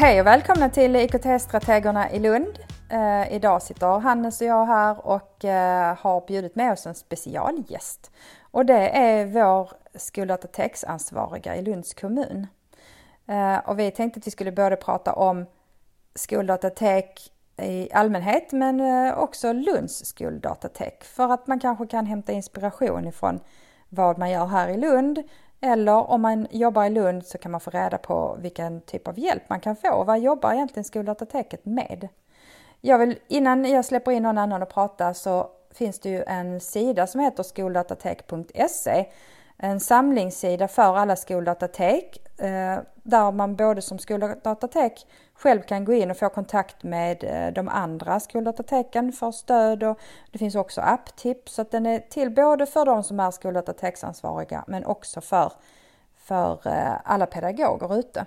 Hej och välkomna till IKT-strategerna i Lund. Eh, idag sitter Hannes och jag här och eh, har bjudit med oss en specialgäst. Och det är vår skoldatateksansvariga i Lunds kommun. Eh, och vi tänkte att vi skulle både prata om skoldatatek i allmänhet men eh, också Lunds skoldatatek för att man kanske kan hämta inspiration ifrån vad man gör här i Lund eller om man jobbar i Lund så kan man få reda på vilken typ av hjälp man kan få. Vad jobbar egentligen skoldatateket med? Jag vill, innan jag släpper in någon annan och prata så finns det ju en sida som heter skoldatatek.se. En samlingssida för alla skoldatatek Eh, där man både som skoldatatek själv kan gå in och få kontakt med eh, de andra skoldatateken för stöd och det finns också apptips så att den är till både för de som är skoldatateksansvariga men också för, för eh, alla pedagoger ute.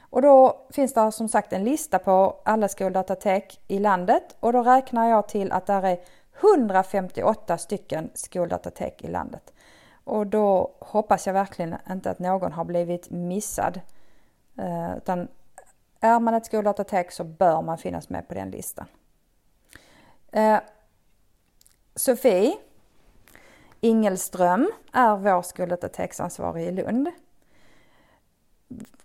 Och då finns det som sagt en lista på alla skoldatatek i landet och då räknar jag till att där är 158 stycken skoldatatek i landet. Och då hoppas jag verkligen inte att någon har blivit missad. Eh, utan är man ett skoldatatek så bör man finnas med på den listan. Eh, Sofie Ingelström är vår skoldatateksansvarig i Lund.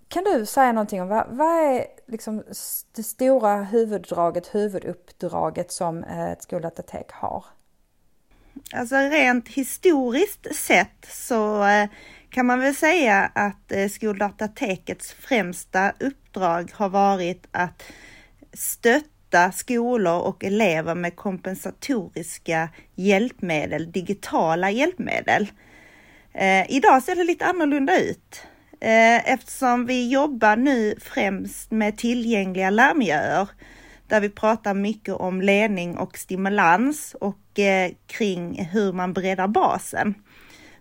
Kan du säga någonting om vad, vad är liksom det stora huvuddraget, huvuduppdraget som ett skoldatatek har? Alltså rent historiskt sett så eh, kan man väl säga att eh, Skoldatatekets främsta uppdrag har varit att stötta skolor och elever med kompensatoriska hjälpmedel, digitala hjälpmedel. Eh, idag ser det lite annorlunda ut eftersom vi jobbar nu främst med tillgängliga lärmiljöer där vi pratar mycket om ledning och stimulans och eh, kring hur man breddar basen.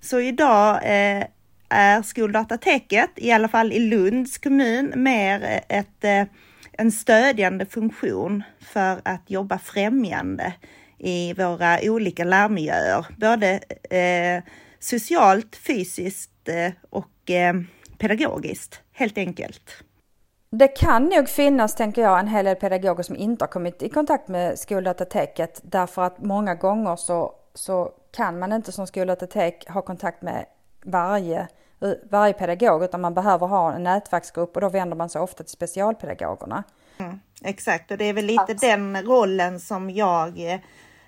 Så idag eh, är Skoldatateket, i alla fall i Lunds kommun, mer eh, ett, eh, en stödjande funktion för att jobba främjande i våra olika lärmiljöer, både eh, socialt, fysiskt eh, och eh, pedagogiskt helt enkelt. Det kan nog finnas, tänker jag, en hel del pedagoger som inte har kommit i kontakt med skoldatateket därför att många gånger så, så kan man inte som skoldatatek ha kontakt med varje, varje pedagog utan man behöver ha en nätverksgrupp och då vänder man sig ofta till specialpedagogerna. Mm, exakt, och det är väl lite att... den rollen som jag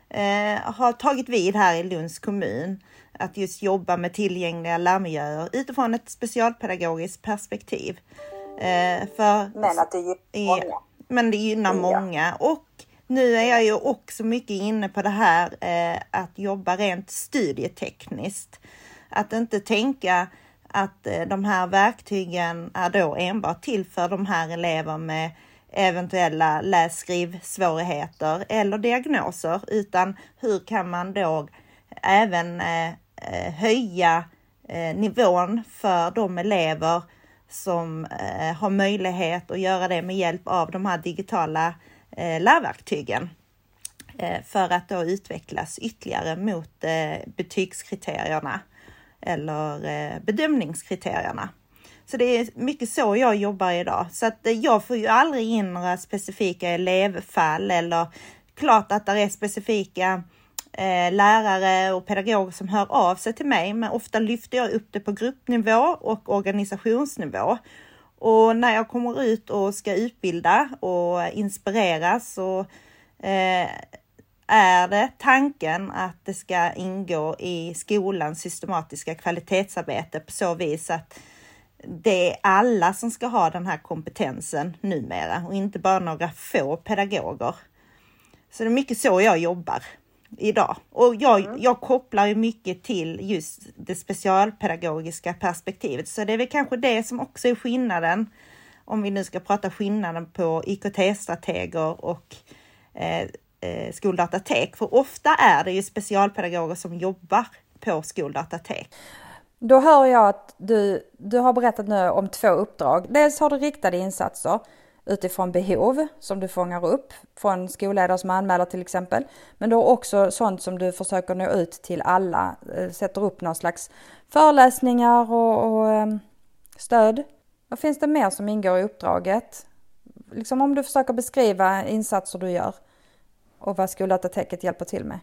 eh, har tagit vid här i Lunds kommun. Att just jobba med tillgängliga lärmiljöer utifrån ett specialpedagogiskt perspektiv. Eh, för, men att det gynnar många. Men det gynnar många och nu är jag ju också mycket inne på det här eh, att jobba rent studietekniskt. Att inte tänka att eh, de här verktygen är då enbart till för de här elever med eventuella läs svårigheter eller diagnoser, utan hur kan man då även eh, eh höja eh, nivån för de elever som eh, har möjlighet att göra det med hjälp av de här digitala eh, lärverktygen eh, för att då utvecklas ytterligare mot eh, betygskriterierna eller eh, bedömningskriterierna. Så det är mycket så jag jobbar idag. Så att eh, jag får ju aldrig in några specifika elevfall eller klart att det är specifika eh, lärare och pedagoger som hör av sig till mig, men ofta lyfter jag upp det på gruppnivå och organisationsnivå. Och när jag kommer ut och ska utbilda och inspirera så eh, är det tanken att det ska ingå i skolans systematiska kvalitetsarbete på så vis att det är alla som ska ha den här kompetensen numera och inte bara några få pedagoger. Så det är mycket så jag jobbar idag. Och jag, mm. jag kopplar ju mycket till just det specialpedagogiska perspektivet. Så det är väl kanske det som också är skillnaden. Om vi nu ska prata skillnaden på IKT-strateger och eh, eh, skoldatatek. För ofta är det ju specialpedagoger som jobbar på skoldatatek. Då hör jag att du, du har berättat nu om två uppdrag. Dels har du riktade insatser utifrån behov som du fångar upp från skolledare som anmäler till exempel. Men då också sånt som du försöker nå ut till alla, eh, sätter upp någon slags föreläsningar och, och ehm, stöd. Vad finns det mer som ingår i uppdraget? liksom om du försöker beskriva insatser du gör och vad skoldatateket hjälper till med.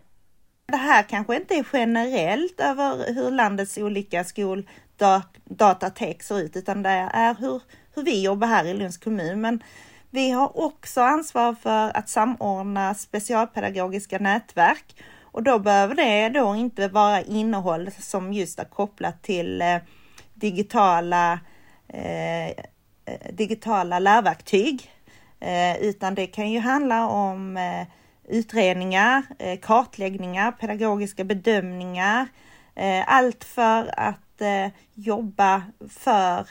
Det här kanske inte är generellt över hur landets olika skoldatatek ser ut, utan det är hur, hur vi jobbar här i Lunds kommun. Men vi har också ansvar för att samordna specialpedagogiska nätverk och då behöver det då inte vara innehåll som just är kopplat till eh, digitala, eh, eh digitala lärverktyg, eh, utan det kan ju handla om eh, utredningar, eh, kartläggningar, pedagogiska bedömningar, eh, allt för att eh, jobba för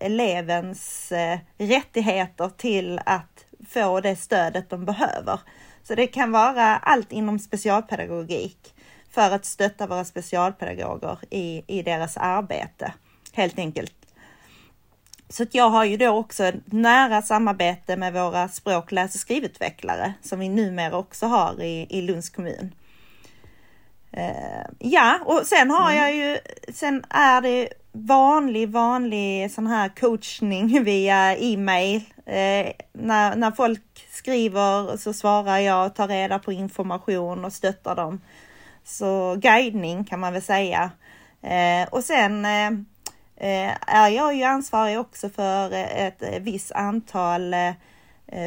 elevens rättigheter till att få det stödet de behöver. Så det kan vara allt inom specialpedagogik för att stötta våra specialpedagoger i, i deras arbete helt enkelt. Så att jag har ju då också ett nära samarbete med våra språk, läs och skrivutvecklare som vi numera också har i, i Lunds kommun. Uh, ja, och sen har mm. jag ju, sen är det vanlig, vanlig sån här coachning via e-mail. Uh, när, när folk skriver så svarar jag och tar reda på information och stöttar dem. Så guidning kan man väl säga. Uh, och sen är jag ju ansvarig också för ett visst antal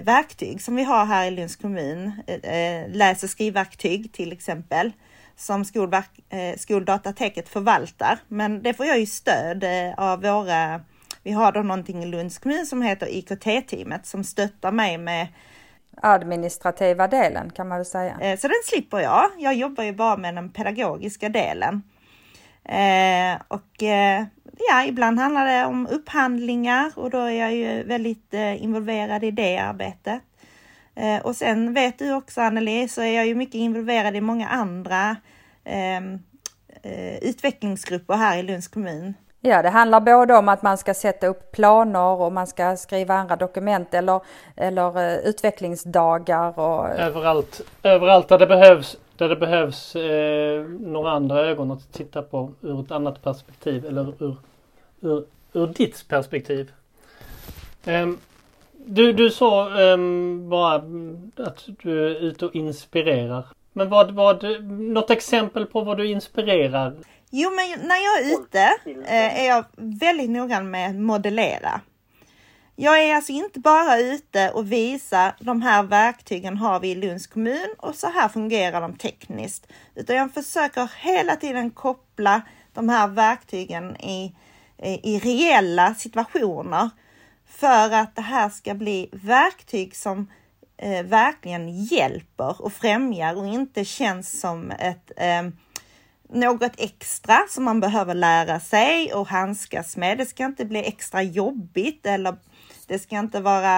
verktyg som vi har här i Lunds kommun. Läs och skrivverktyg till exempel som skolverk, eh, skoldatateket förvaltar. Men det får jag ju stöd eh, av våra, vi har då någonting i Lunds kommun som heter IKT-teamet som stöttar mig med administrativa delen kan man väl säga. Eh, så den slipper jag. Jag jobbar ju bara med den pedagogiska delen. Eh, och eh, ja, ibland handlar det om upphandlingar och då är jag ju väldigt eh, involverad i det arbetet. Eh, och sen vet du också Anneli, så är jag ju mycket involverad i många andra ehm, eh, utvecklingsgrupper här i Lunds kommun. Ja, det handlar både om att man ska sätta upp planer och man ska skriva andra dokument eller, eller uh, utvecklingsdagar. Och... Överallt, överallt där det behövs, där det behövs eh, några andra ögon att titta på ur ett annat perspektiv eller ur, ur, ur ditt perspektiv. Um, du, du sa um, bara att du är ute och inspirerar. Men vad, vad, något exempel på vad du inspirerar? Jo, men när jag är ute eh, är jag väldigt noggrann med att modellera. Jag är alltså inte bara ute och visar de här verktygen har vi i Lunds kommun och så här fungerar de tekniskt. Utan jag försöker hela tiden koppla de här verktygen i, i reella situationer för att det här ska bli verktyg som eh, verkligen hjälper och främjar och inte känns som ett eh, något extra som man behöver lära sig och handskas med. Det ska inte bli extra jobbigt eller det ska inte vara,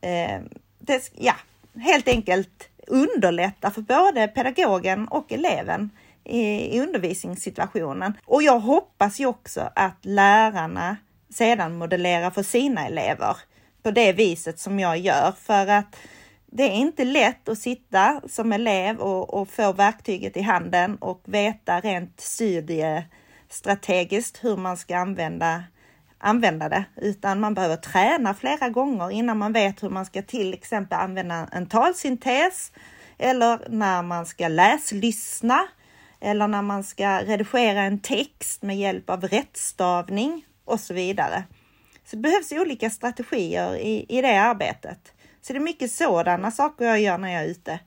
eh, det, ja, helt enkelt underlätta för både pedagogen och eleven i, i undervisningssituationen. Och jag hoppas ju också att lärarna sedan modellerar för sina elever på det viset som jag gör för att det är inte lätt att sitta som elev och, och få verktyget i handen och veta rent studiestrategiskt hur man ska använda använda det, utan man behöver träna flera gånger innan man vet hur man ska till exempel använda en talsyntes eller när man ska läslyssna eller när man ska redigera en text med hjälp av rättstavning och så vidare. Så det behövs olika strategier i, i det arbetet. Så det är mycket sådana saker jag gör när jag är ute.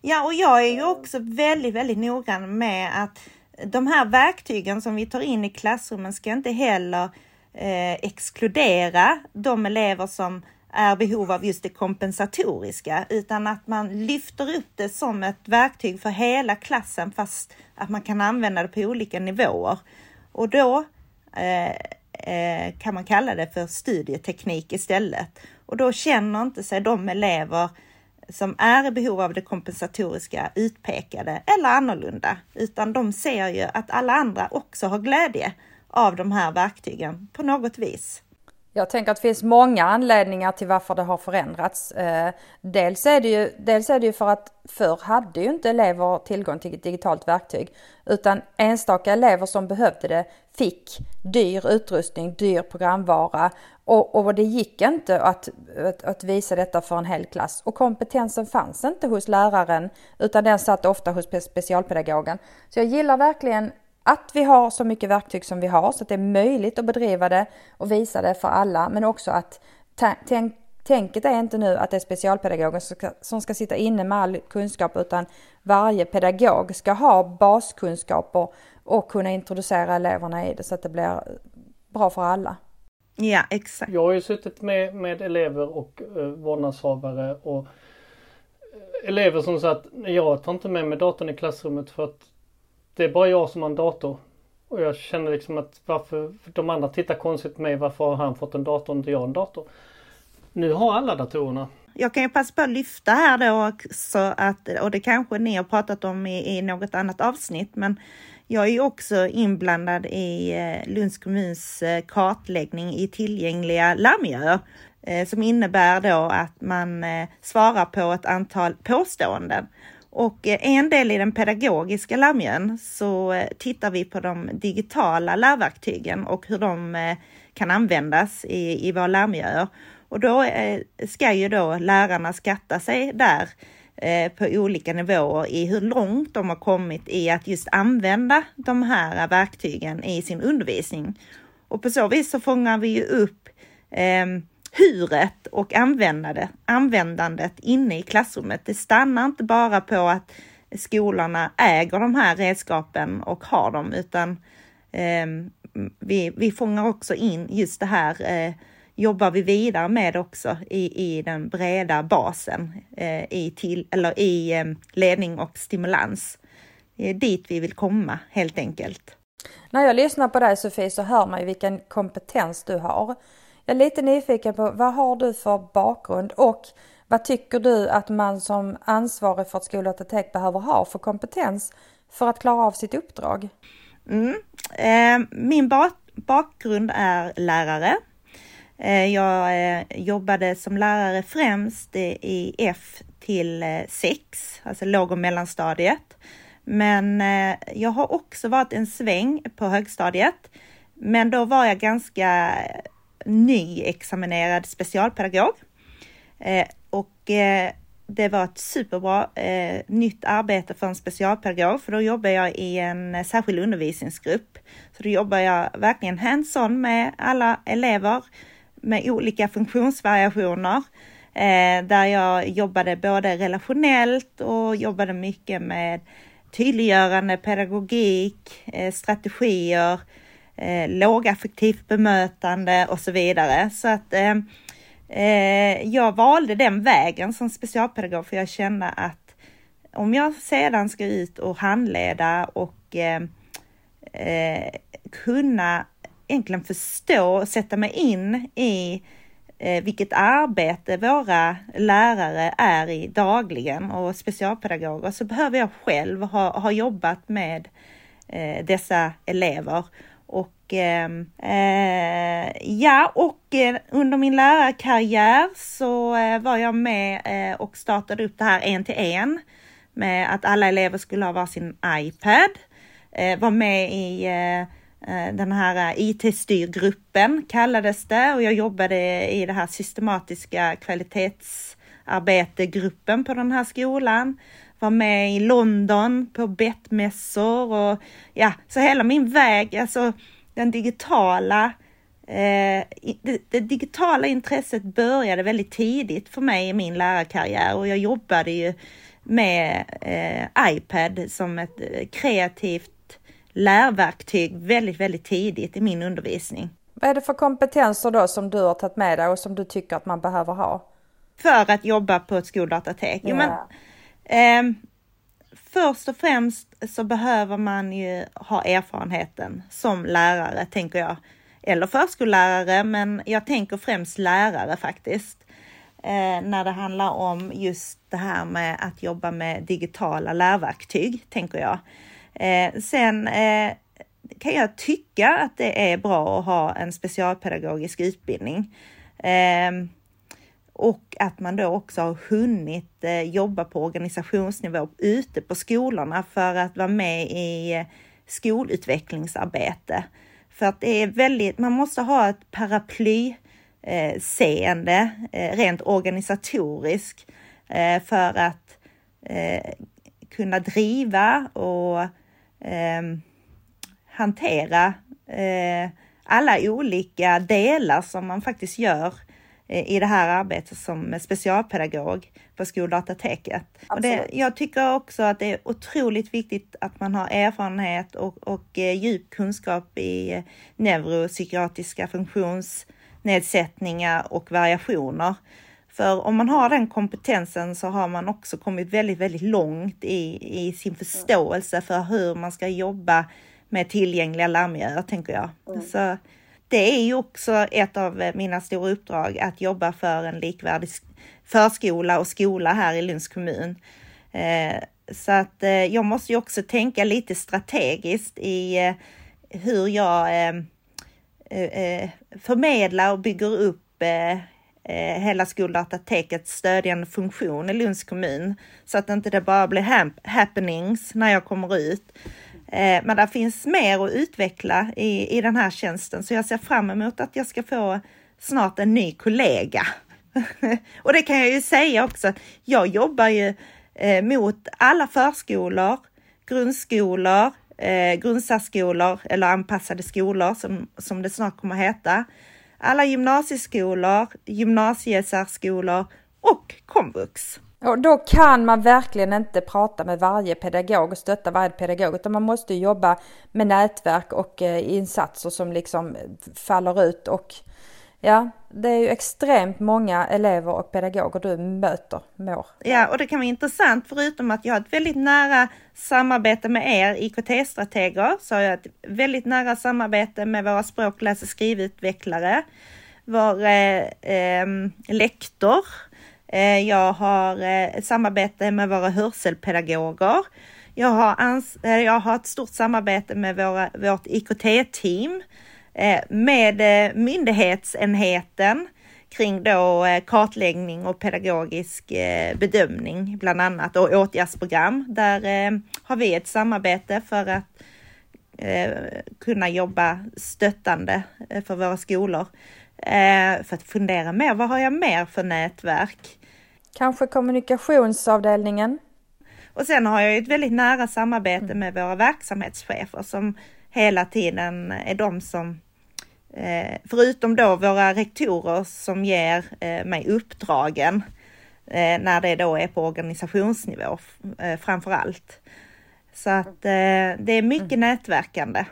Ja, och jag är ju också väldigt, väldigt noggrann med att de här verktygen som vi tar in i klassrummen ska inte heller eh, exkludera de elever som är behov av just det kompensatoriska, utan att man lyfter upp det som ett verktyg för hela klassen fast att man kan använda det på olika nivåer. Och då eh, eh, kan man kalla det för studieteknik istället. Och då känner inte sig de elever som är i behov av det kompensatoriska utpekade eller annorlunda, utan de ser ju att alla andra också har glädje av de här verktygen på något vis. Jag tänker att det finns många anledningar till varför det har förändrats. Eh, dels, är det ju, dels är det ju för att förr hade ju inte elever tillgång till ett digitalt verktyg utan enstaka elever som behövde det fick dyr utrustning, dyr programvara Och, och det gick inte att, att, att, visa detta för en hel klass. Och kompetensen fanns inte hos läraren utan den satt ofta hos specialpedagogen. Så jag gillar verkligen att vi har så mycket verktyg som vi har så att det är möjligt att bedriva det och visa det för alla. Men också att tänk, tänket är inte nu att det är specialpedagogen som ska, som ska sitta inne med all kunskap utan varje pedagog ska ha baskunskaper och kunna introducera eleverna i det så att det blir bra för alla. Ja, exakt. Jag har ju suttit med, med elever och uh, vårdnadshavare och uh, elever som sagt, jag tar inte med mig datorn i klassrummet för att det är bara jag som har en dator. Och jag känner liksom att varför de andra tittar konstigt på mig. Varför har han fått en dator och inte jag en dator? Nu har alla datorerna. Jag kan ju passa på att lyfta här då också att, och det kanske ni har pratat om i, i något annat avsnitt, men jag är ju också inblandad i eh, Lunds kommuns eh, kartläggning i tillgängliga larmgöar eh, som innebär då att man svarar på ett antal påståenden. Och eh, en del i den pedagogiska lärmiljön så eh, tittar vi på de digitala lärverktygen och hur de eh, kan användas i, i våra lärmiljöer. Och då ska ju då lärarna skatta sig där på olika nivåer i hur långt de har kommit i att just använda de här verktygen i sin undervisning. Och på så vis så fångar vi ju upp eh, huret och användandet, användandet inne i klassrummet. Det stannar inte bara på att skolorna äger de här redskapen och har dem, utan eh, vi, vi fångar också in just det här eh, jobbar vi vidare med också i, i den breda basen eh, i, till, eller i eh, ledning och stimulans. Det är dit vi vill komma helt enkelt. När jag lyssnar på dig Sofie så hör man ju vilken kompetens du har. Jag är lite nyfiken på vad har du för bakgrund och vad tycker du att man som ansvarig för ett skoldatortek behöver ha för kompetens för att klara av sitt uppdrag? Mm. Eh, min bakgrund är lärare Eh, jag eh, jobbade som lärare främst i F till 6, eh, alltså låg och mellanstadiet. Men eh, jag har också varit en sväng på högstadiet. Men då var jag ganska nyexaminerad specialpedagog. Eh, och eh, det var ett superbra eh, nytt arbete för en specialpedagog, för då jobbar jag i en särskild undervisningsgrupp. Så då jobbar jag verkligen hands-on med alla elever med olika funktionsvariationer eh, där jag jobbade både relationellt och jobbade mycket med tydliggörande pedagogik, eh, strategier, eh, lågaffektivt bemötande och så vidare. Så att eh, eh, jag valde den vägen som specialpedagog för jag kände att om jag sedan ska ut och handleda och eh, eh kunna egentligen förstå och sätta mig in i eh, vilket arbete våra lärare är i dagligen och specialpedagoger så behöver jag själv ha, ha jobbat med eh, dessa elever. Och ehm, eh, ja, och eh, under min lärarkarriär så eh, var jag med eh, och startade upp det här en till en med att alla elever skulle ha varsin iPad. var med i Eh, den här IT-styrgruppen kallades det och jag jobbade i det här systematiska kvalitetsarbetegruppen på den här skolan. Var med i London på bettmässor och ja, så hela min väg, alltså den digitala Eh, det, det, digitala intresset började väldigt tidigt för mig i min lärarkarriär och jag jobbade ju med eh, iPad som ett eh, kreativt lärverktyg väldigt, väldigt tidigt i min undervisning. Vad är det för kompetenser då som du har tagit med dig och som du tycker att man behöver ha? För att jobba på ett skoldatatek? Ja. Men, eh, först och främst så behöver man ju ha erfarenheten som lärare, tänker jag. Eller förskollärare, men jag tänker främst lärare faktiskt. Eh, när det handlar om just det här med att jobba med digitala lärverktyg, tänker jag. Eh, sen eh, kan jag tycka att det är bra att ha en specialpedagogisk utbildning. Eh, och att man då också har hunnit eh, jobba på organisationsnivå ute på skolorna för att vara med i eh, skolutvecklingsarbete. För att det är väldigt, man måste ha ett paraplyseende, eh, rent organisatoriskt, för att kunna driva och ehm, hantera alla olika delar som man faktiskt gör eh, i det här arbetet som specialpedagog på Skoldatateket. Och det, jag tycker också att det är otroligt viktigt att man har erfarenhet och, och eh, djup kunskap i eh, neuropsykiatriska funktionsnedsättningar och variationer. För om man har den kompetensen så har man också kommit väldigt, väldigt långt i, i sin förståelse för hur man ska jobba med tillgängliga larmgivare, tänker jag. Mm. Så det är ju också ett av eh, mina stora uppdrag att jobba för en likvärdig förskola och skola här i Lunds kommun. Eh, så att eh, jag måste ju också tänka lite strategiskt i hur jag ehm, förmedlar och bygger upp hela skoldatatekets stödjande funktion i Lunds kommun så att inte det bara blir happenings när jag kommer ut. Eh, men det finns mer att utveckla i, i den här tjänsten så jag ser fram emot att jag ska få snart en ny kollega och det kan jag ju säga också. Jag jobbar ju eh, mot alla förskolor, grundskolor, eh, grundsärskolor eller anpassade skolor som, som det snart kommer att heta. Alla gymnasieskolor, gymnasiesärskolor och komvux. Och då kan man verkligen inte prata med varje pedagog och stötta varje pedagog utan man måste jobba med nätverk och eh, insatser som liksom faller ut och Ja, det är ju extremt många elever och pedagoger du möter, mår. Ja, och det kan vara intressant förutom att jag har ett väldigt nära samarbete med er IKT-strateger så har jag ett väldigt nära samarbete med våra språk, läs och skrivutvecklare, vår eh, eh, lektor. Eh, jag har eh, ett samarbete med våra hörselpedagoger. Jag har, ans- eh, jag har ett stort samarbete med våra, vårt IKT-team med myndighetsenheten kring då kartläggning och pedagogisk bedömning bland annat och åtgärdsprogram. Där har vi ett samarbete för att kunna jobba stöttande för våra skolor. För att fundera mer, vad har jag mer för nätverk? Kanske kommunikationsavdelningen? Och sen har jag ett väldigt nära samarbete med våra verksamhetschefer som hela tiden är de som Eh, förutom då våra rektorer som ger eh, mig uppdragen eh, när det då är på organisationsnivå framför allt. Så att det är mycket mm. nätverkande.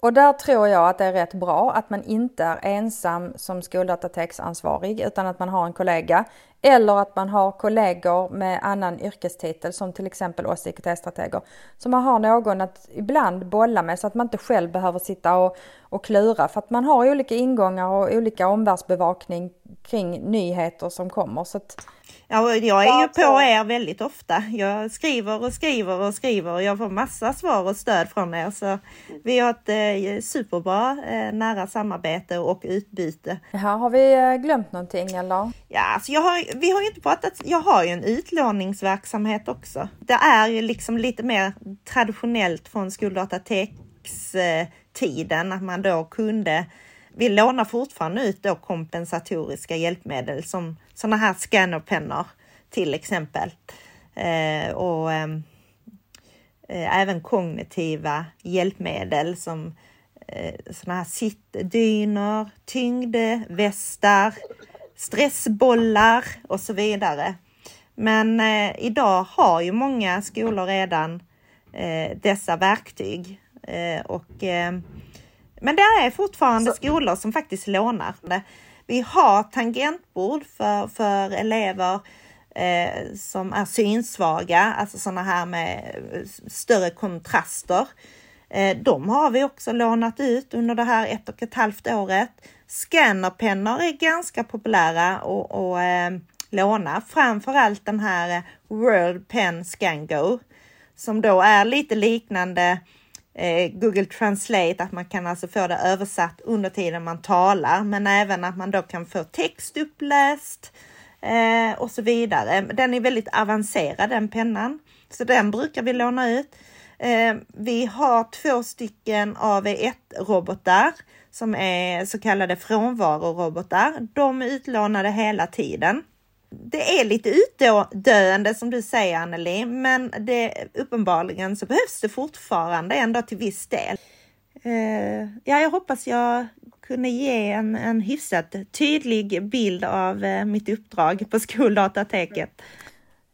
Och där tror jag att det är rätt bra att man inte är ensam som skoldatateksansvarig utan att man har en kollega eller att man har kollegor med annan yrkestitel som till exempel oss IKT-strateger. Så man har någon att ibland bolla med så att man inte själv behöver sitta och, och klura för att man har olika ingångar och olika omvärldsbevakning kring nyheter som kommer. Så att, Ja, jag är ju på er väldigt ofta. Jag skriver och skriver och skriver och jag får massa svar och stöd från er. Så vi har ett eh, superbra eh, nära samarbete och utbyte. Ja, har vi eh, glömt någonting eller? Ja, alltså jag har, vi har ju inte pratat. Jag har ju en utlåningsverksamhet också. Det är ju liksom lite mer traditionellt från skoldatateks-tiden att man då kunde vi lånar fortfarande ut då kompensatoriska hjälpmedel som sådana här scannerpennor till exempel. Eh, och ehm, eh, även kognitiva hjälpmedel som eh, sådana här sittdynor, tyngdvästar, stressbollar och så vidare. Men eh, idag har ju många skolor redan eh, dessa verktyg eh, och ehm, men det är fortfarande så. skolor som faktiskt lånar. Vi har tangentbord för, för elever eh, som är synsvaga, alltså sådana här med större kontraster. Eh, de har vi också lånat ut under det här ett och ett halvt året. Scannerpennor är ganska populära att eh, låna, framförallt den här eh, World Pen Scan Go som då är lite liknande eh, Google Translate, att man kan alltså få det översatt under tiden man talar, men även att man då kan få text uppläst eh, och så vidare. Den är väldigt avancerad den pennan, så den brukar vi låna ut. Eh, vi har två stycken AV1-robotar som är så kallade frånvarorobotar. De är utlånade hela tiden. Det är lite utdöende som du säger Anneli, men det, uppenbarligen så behövs det fortfarande ändå till viss del. Eh, ja, jag hoppas jag kunde ge en, en hyfsat tydlig bild av eh, mitt uppdrag på Skoldatateket.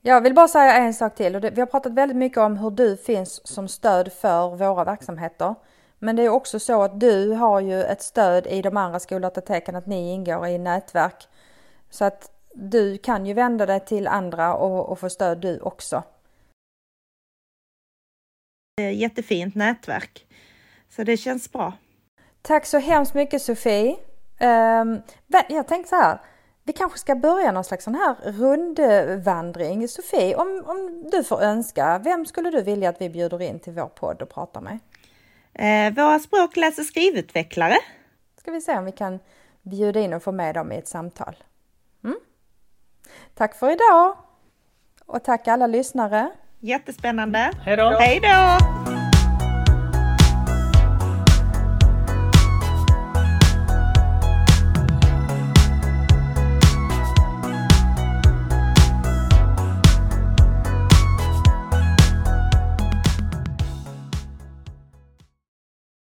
Jag vill bara säga en sak till. Vi har pratat väldigt mycket om hur du finns som stöd för våra verksamheter. Men det är också så att du har ju ett stöd i de andra skoldatateken, att ni ingår i nätverk. Så att du kan ju vända dig till andra och, och få stöd du också. Jättefint nätverk. Så det känns bra. Tack så hemskt mycket Sofie. Um, jag tänkte så här. Vi kanske ska börja någon slags sån här rundvandring. Sofie, om, om du får önska, vem skulle du vilja att vi bjuder in till vår podd och pratar med? Eh, våra språk läs och skrivutvecklare. Ska vi se om vi kan bjuda in och få med dem i ett samtal. Mm? Tack för idag! Och tack alla lyssnare! Jättespännande! Hej då! Hej då!